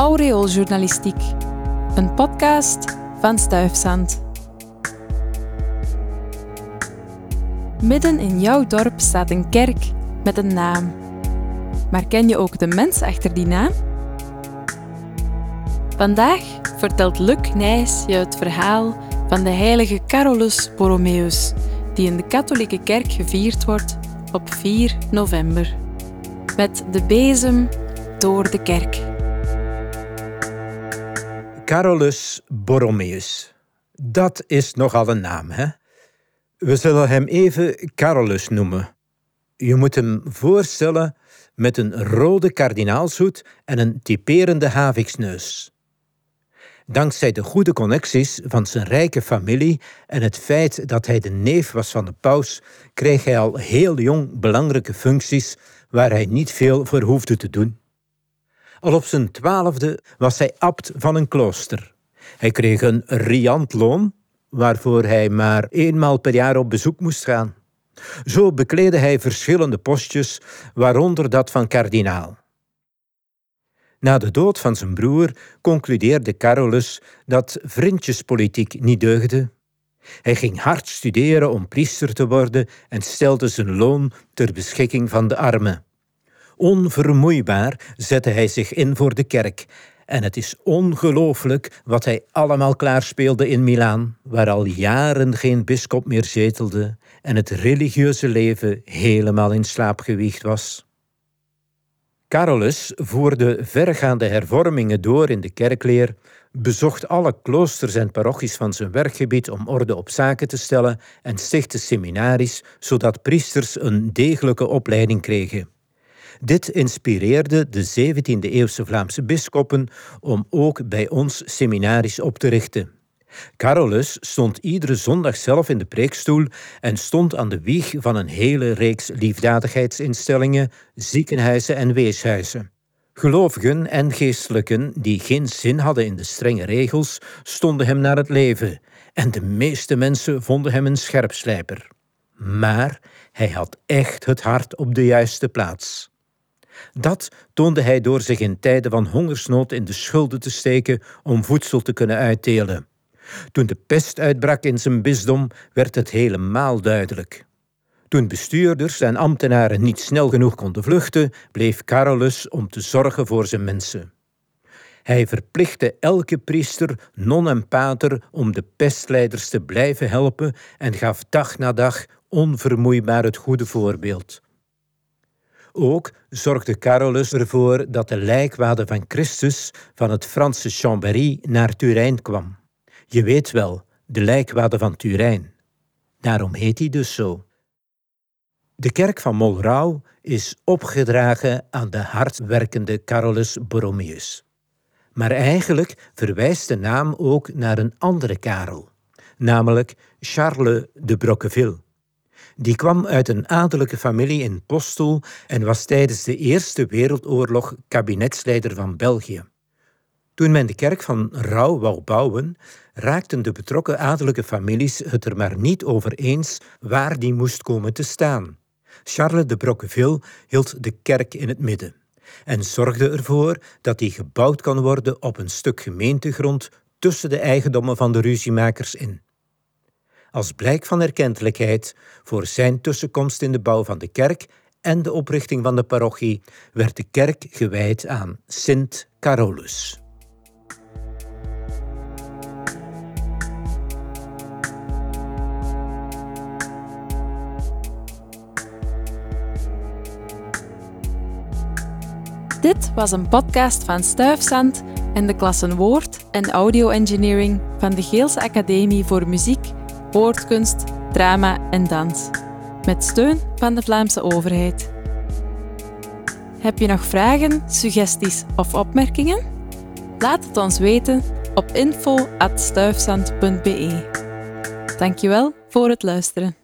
Aureooljournalistiek, een podcast van Stuifzand. Midden in jouw dorp staat een kerk met een naam. Maar ken je ook de mens achter die naam? Vandaag vertelt Luc Nijs je het verhaal van de heilige Carolus Borromeus, die in de katholieke kerk gevierd wordt op 4 november. Met de bezem door de kerk. Carolus Borromeus. Dat is nogal een naam, hè? We zullen hem even Carolus noemen. Je moet hem voorstellen met een rode kardinaalshoed en een typerende haviksneus. Dankzij de goede connecties van zijn rijke familie en het feit dat hij de neef was van de paus, kreeg hij al heel jong belangrijke functies waar hij niet veel voor hoefde te doen. Al op zijn twaalfde was hij abt van een klooster. Hij kreeg een riant loon, waarvoor hij maar eenmaal per jaar op bezoek moest gaan. Zo bekleedde hij verschillende postjes, waaronder dat van kardinaal. Na de dood van zijn broer concludeerde Carolus dat vriendjespolitiek niet deugde. Hij ging hard studeren om priester te worden en stelde zijn loon ter beschikking van de armen. Onvermoeibaar zette hij zich in voor de kerk. En het is ongelooflijk wat hij allemaal klaarspeelde in Milaan, waar al jaren geen bisschop meer zetelde en het religieuze leven helemaal in slaap gewiegd was. Carolus voerde vergaande hervormingen door in de kerkleer, bezocht alle kloosters en parochies van zijn werkgebied om orde op zaken te stellen en stichtte seminaries, zodat priesters een degelijke opleiding kregen. Dit inspireerde de 17e-eeuwse Vlaamse bisschoppen om ook bij ons seminaries op te richten. Carolus stond iedere zondag zelf in de preekstoel en stond aan de wieg van een hele reeks liefdadigheidsinstellingen, ziekenhuizen en weeshuizen. Gelovigen en geestelijken die geen zin hadden in de strenge regels, stonden hem naar het leven en de meeste mensen vonden hem een scherpslijper. Maar hij had echt het hart op de juiste plaats. Dat toonde hij door zich in tijden van hongersnood in de schulden te steken om voedsel te kunnen uitdelen. Toen de pest uitbrak in zijn bisdom, werd het helemaal duidelijk. Toen bestuurders en ambtenaren niet snel genoeg konden vluchten, bleef Carolus om te zorgen voor zijn mensen. Hij verplichtte elke priester, non en pater om de pestleiders te blijven helpen en gaf dag na dag onvermoeibaar het goede voorbeeld. Ook zorgde Carolus ervoor dat de lijkwade van Christus van het Franse Chambéry naar Turijn kwam. Je weet wel, de lijkwade van Turijn. Daarom heet hij dus zo. De kerk van Molrau is opgedragen aan de hardwerkende Carolus Borromeus. Maar eigenlijk verwijst de naam ook naar een andere Karel, namelijk Charles de Broqueville. Die kwam uit een adellijke familie in Postel en was tijdens de Eerste Wereldoorlog kabinetsleider van België. Toen men de kerk van Rauw wou bouwen, raakten de betrokken adellijke families het er maar niet over eens waar die moest komen te staan. Charles de Broqueville hield de kerk in het midden en zorgde ervoor dat die gebouwd kan worden op een stuk gemeentegrond tussen de eigendommen van de ruziemakers in. Als blijk van erkentelijkheid voor zijn tussenkomst in de bouw van de kerk en de oprichting van de parochie werd de kerk gewijd aan Sint Carolus. Dit was een podcast van Stuifzand en de klassen Woord en Audio Engineering van de Geelse Academie voor Muziek, Woordkunst, Drama en Dans, met steun van de Vlaamse overheid. Heb je nog vragen, suggesties of opmerkingen? Laat het ons weten op info.stuifzand.be. Dankjewel voor het luisteren.